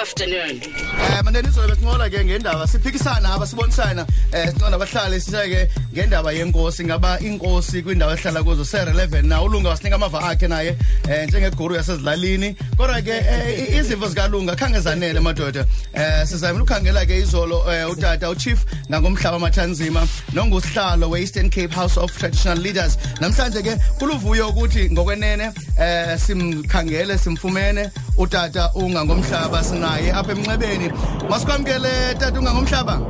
afternoon. Eh mandeni izolo besincola ke ngendaba siphikisana aba sibonisana. Eh sinqona abahlali siseke ngendaba yenkosi ngaba inkosi kwindawo ehlala kuzo se relevant na ulunga wasinika amava akhe naye eh njengeguru yasezilalini. Kodwa ke eh, izimvo zikalunga khange zanele madoda. Eh sizayima ukukhangela ke izolo eh, utata uchief ngangomhlaba mathanzima nongusihlalo we-Eastern Cape House of Traditional Leaders. Namhlanje ke kuluvuyo ukuthi ngokwenene eh simkhangele simfumene utata ungangomhlaba sinaye apha emnxebeni. Masikwamkele tata ungangomhlaba?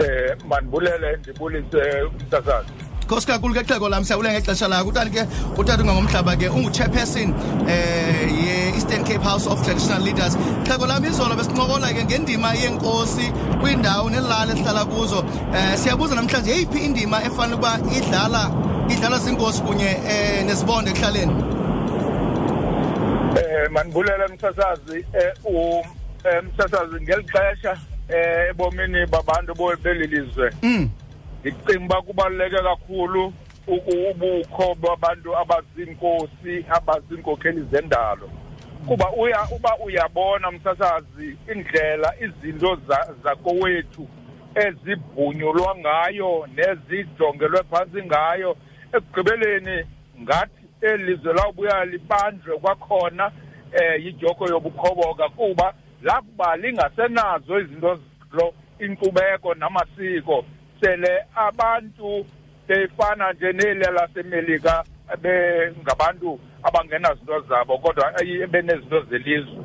Eh manibulele ndibulise umsakazi Khosi kakhulu ke xheko lami siyabule ngexesha lakho. Utata ke utata ungangomhlaba ke ungu-chairperson eh ye-Eastern Cape House of Traditional Leaders. Xheko lami izolo besincokola ke ngendima yenkosi kwindawo nelali esihlala kuzo. Eh siyabuza namhlanje yeyiphi indima efanele ukuba idlala idlalwa zinkosi kunye eh nezibonde ekuhlaleni? Eh manibulele msasazi eh u eh, msasazi ngelixesha eh ebomini babantu belilizwe mm. Ndicinga uba kubaluleke kakhulu uku- ubukho babantu abaziinkosi abaziinkokheli zendalo. Kuba uya uba uyabona msasazi indlela izinto za- zakowethu ezibhunyulwa ngayo nezijongelwe phantsi ngayo. Ekugqibeleni ngathi eli lizwe lawubuya libanjwe kwakhona. Eh yijoko yobukhoboka kuba lakuba lingasenazo izinto zalo inkcubeko namasiko. Sele abantu befana nje neli lasemelika bengabantu abangenazinto zabo kodwa benezinto zelizwe.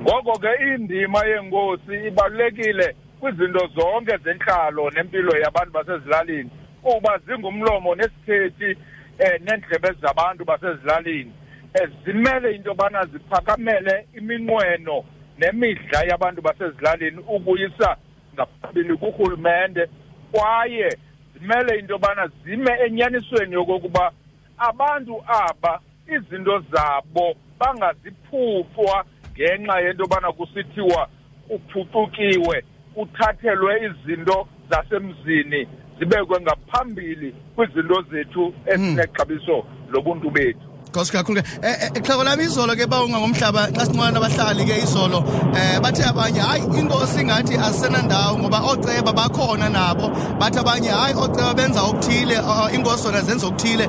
Ngoko ke indima yenkosi ibalulekile kwizinto zonke zentlalo nempilo yabantu basezilalini kuba zingumlomo nesithethi eh nendlebe zabantu basezilalini. Eh, zimele into yobana ziphakamele iminqweno nemidla yabantu basezilalini ukuyisa ngaphambili kurhulumente. Kwaye zimele into yobana zime enyanisweni yokokuba abantu aba izinto zabo bangaziphufwa ngenxa yento yobana kusithiwa kuphucukiwe kuthathelwe izinto zasemzini zibekwe ngaphambili kwizinto zethu ezinexabiso lobuntu bethu. Khosi kakhulu ke. Eh eh, xheko lami izolo ke bawunga ngomhlaba xa sinqona nabahlali ke izolo. Eh bathe abanye hayi inkosi ngathi asisenandawo ngoba oceba bakhona nabo. Bathi abanye hayi oceba benza okuthile uh, inkosi zona zenza okuthile.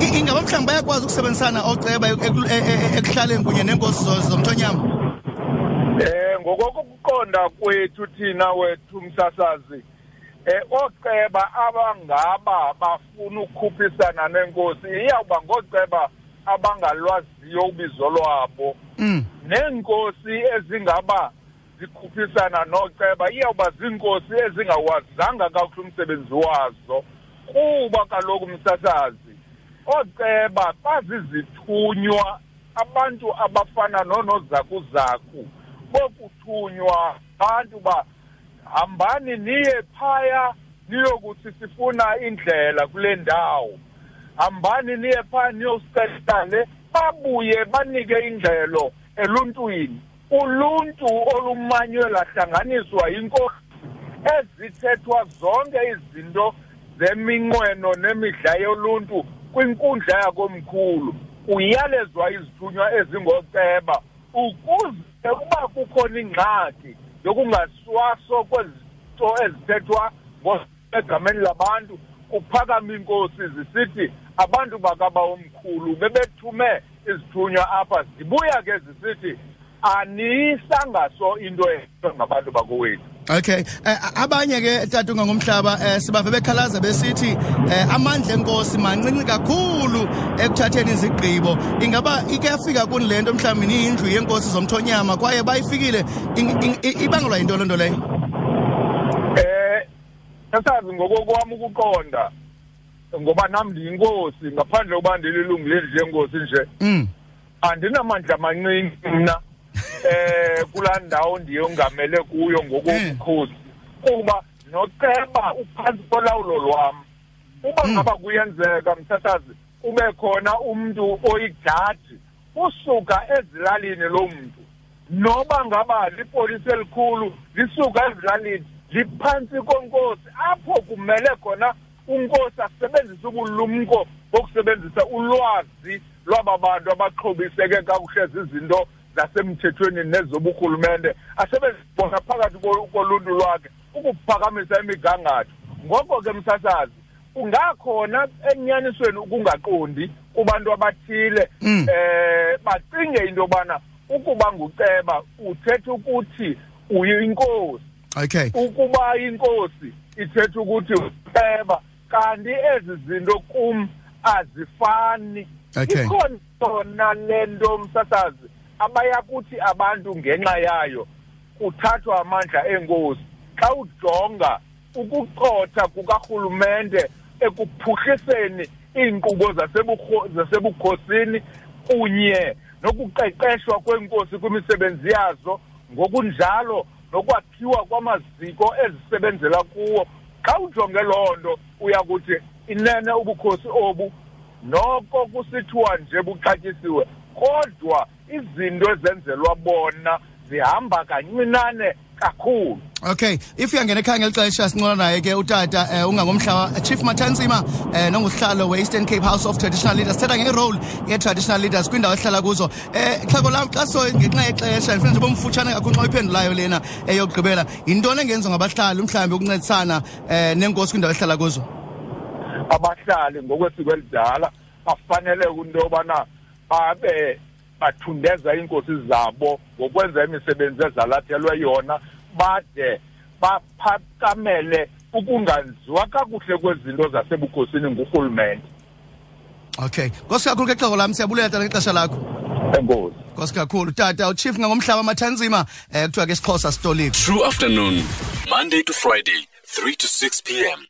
I- ingaba mhlawumbe bayakwazi ukusebenzisana oceba eku- e- e- e- ekuhlaleni kunye nenkosi zo- zomthonyama? Eh ngokokuqonda kwethu thina wethu msasazi eh oceba abangaba bafuna ukukhuphisana nenkosi iyawuba ngoceba abangalwaziyo ubizo lwabo. Mm. Neenkosi ezingaba zikhuphisana noceba iyawuba ziinkosi ezingawazanga kakuhle umsebenzi wazo. Kuba kaloku msasazi ooceba bazizithunywa abantu abafana noonozakuzaku bokuthunywa. Abantu ba hambani niye phaya niyokuthi sifuna indlela kule ndawo. Hambani niye phaya niyosicela babuye banike ingxelo eluntwini. Uluntu olumanywe lahlanganiswa yinkosi ezithethwa zonke izinto zeminqweno nemidla yoluntu kwinkundla yakomkhulu. Kuyalezwa izithunywa ezingoceba ukuze uba kukhona ingxaki yokungaswaso kwezinto ezithethwa ngo- egameni labantu kuphakama iinkosi zisithi abantu bakaba omkhulu bebethume izithunywa apha. Zibuya ke zisithi aniyisangaso into eyenziwe ngabantu bakowethu Okay. Eh, abanye ke tata ungangomhlaba eh, sibave bekhalaza besithi eh, amandla enkosi mancinci kakhulu ekuthatheni izigqibo. Ingaba ikuyafika kuni lento mhlawumbe niyindlu yenkosi zomthonyama kwaye bayifikile. Ibangelwa yinto loo nto leyo? Eh sasazi ngokokwami ukuqonda. Ngoba nami ndiyinkosi ngaphandle kokuba ndililungu lendlu yenkosi nje. Mm. Andinamandla mancinci mna eh kulaa ndawo ndiyongamele kuyo ngokobukhosi. Kuba noceba uphantsi kolawulo lwam. Uba ngaba kuyenzeka msasazi kube khona umntu oyijaji usuka ezilalini lo mntu. Noba ngaba lipolisa elikhulu lisuka ezilalini liphantsi konkosi apho kumele khona unkosi asebenzise ubulumko bokusebenzisa ulwazi lwaba bantu abaxhobiseke kakuhle zizinto zasemthethweni nezobuhulumente asebezibona phakathi koluntu lwakhe ukuphakamisa imigangatho. Ngoko ke msasazi ungakhona enyanisweni ukungaqondi kubantu abathile Mm. eh bacinge into yobana ukuba nguceba uthetha ukuthi uyinkosi. Okay. Ukuba inkosi ithetha ukuthi uceba kanti ezi zinto kum azifani Okay. ikhona yona lento msasazi abayakuthi abantu ngenxa yayo kuthathwa amandla enkosi xa ujonga ukuqotha kukarhulumente ekuphuhliseni iinkqubo zasebukho- zasebukhosini kunye nokuqeqeshwa kwenkosi kwimisebenzi yazo ngokunjalo nokwakhiwa kwamaziko ezisebenzela kuwo xa ujonge loo nto uyakuthi inene ubukhosi obu. Noko kusithiwa nje buxatyisiwe kodwa izinto ezenzelwa bona zihamba kancinane kakhulu. Okay if uyangena ekhaya ngelixesha sincola naye ke utata eh, ungangomhla chief mathansima eh, nongusihlalo we-eastern cape house of traditional leaders. Sithetha ngerole ye-traditional leaders kwindawo esihlala kuzo. Eh xhego lam xa so ngenxa yexesha ndifuna nje bomfutshane kakhulu xa uyiphendulayo lena eyokugqibela yintoni engenziwa ngabahlali mhlawumbi ukuncedisana eh nenkosi kwindawo esihlala kuzo? Abahlali ngokwesiko elidala bafanele into yobana babe bathundeza iinkosi zabo ngokwenza imisebenzi ezalathelwe yona bade baphakamele ukunganziwa kakuhle kwezinto zasebukhosini ngurhulumente. Okay. Nkosi kakhulu ke xhego lam siyabulela tata ngexesha lakho. Enkosi. Nkosi kakhulu. Tata uchief ngangomhlaba mathansima eh kuthiwa ke isixhosa sitoliko True afternoon, Monday to Friday, 3 to 6 p.m.